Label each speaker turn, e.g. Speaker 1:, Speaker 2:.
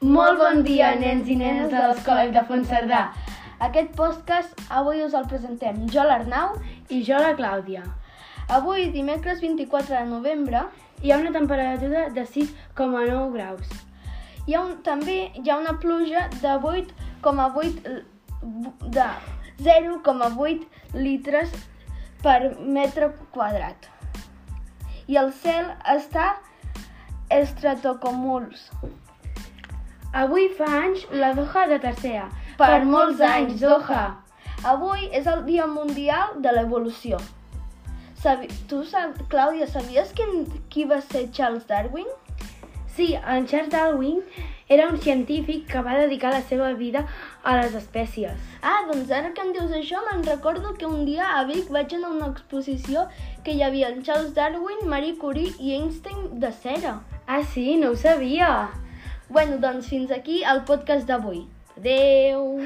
Speaker 1: Molt bon dia, nens i nenes de l'Escola de Fontserdà.
Speaker 2: Aquest podcast avui us el presentem jo l'Arnau
Speaker 1: I jo, la Clàudia.
Speaker 2: Avui, dimecres 24 de novembre,
Speaker 1: Hi ha una temperatura de 6,9 graus.
Speaker 2: hi ha un, també hi ha una pluja de 8,8 l- de 0,8 litres per metre quadrat. I el cel està estratocúmuls.
Speaker 1: Avui fa anys la Doha de tercera.
Speaker 2: Per molts anys, Doha! Avui és el Dia Mundial de l'Evolució. Sabi... Tu, sab... Clàudia, sabies qui, qui va ser Charles Darwin?
Speaker 1: Sí, en Charles Darwin era un científic que va dedicar la seva vida a les espècies.
Speaker 2: Ah, doncs ara que em dius això, me'n recordo que un dia a Vic vaig anar a una exposició que hi havia en Charles Darwin, Marie Curie i Einstein de cera.
Speaker 1: Ah, sí? No ho sabia.
Speaker 2: Bueno, doncs fins aquí el podcast d'avui. Adeu!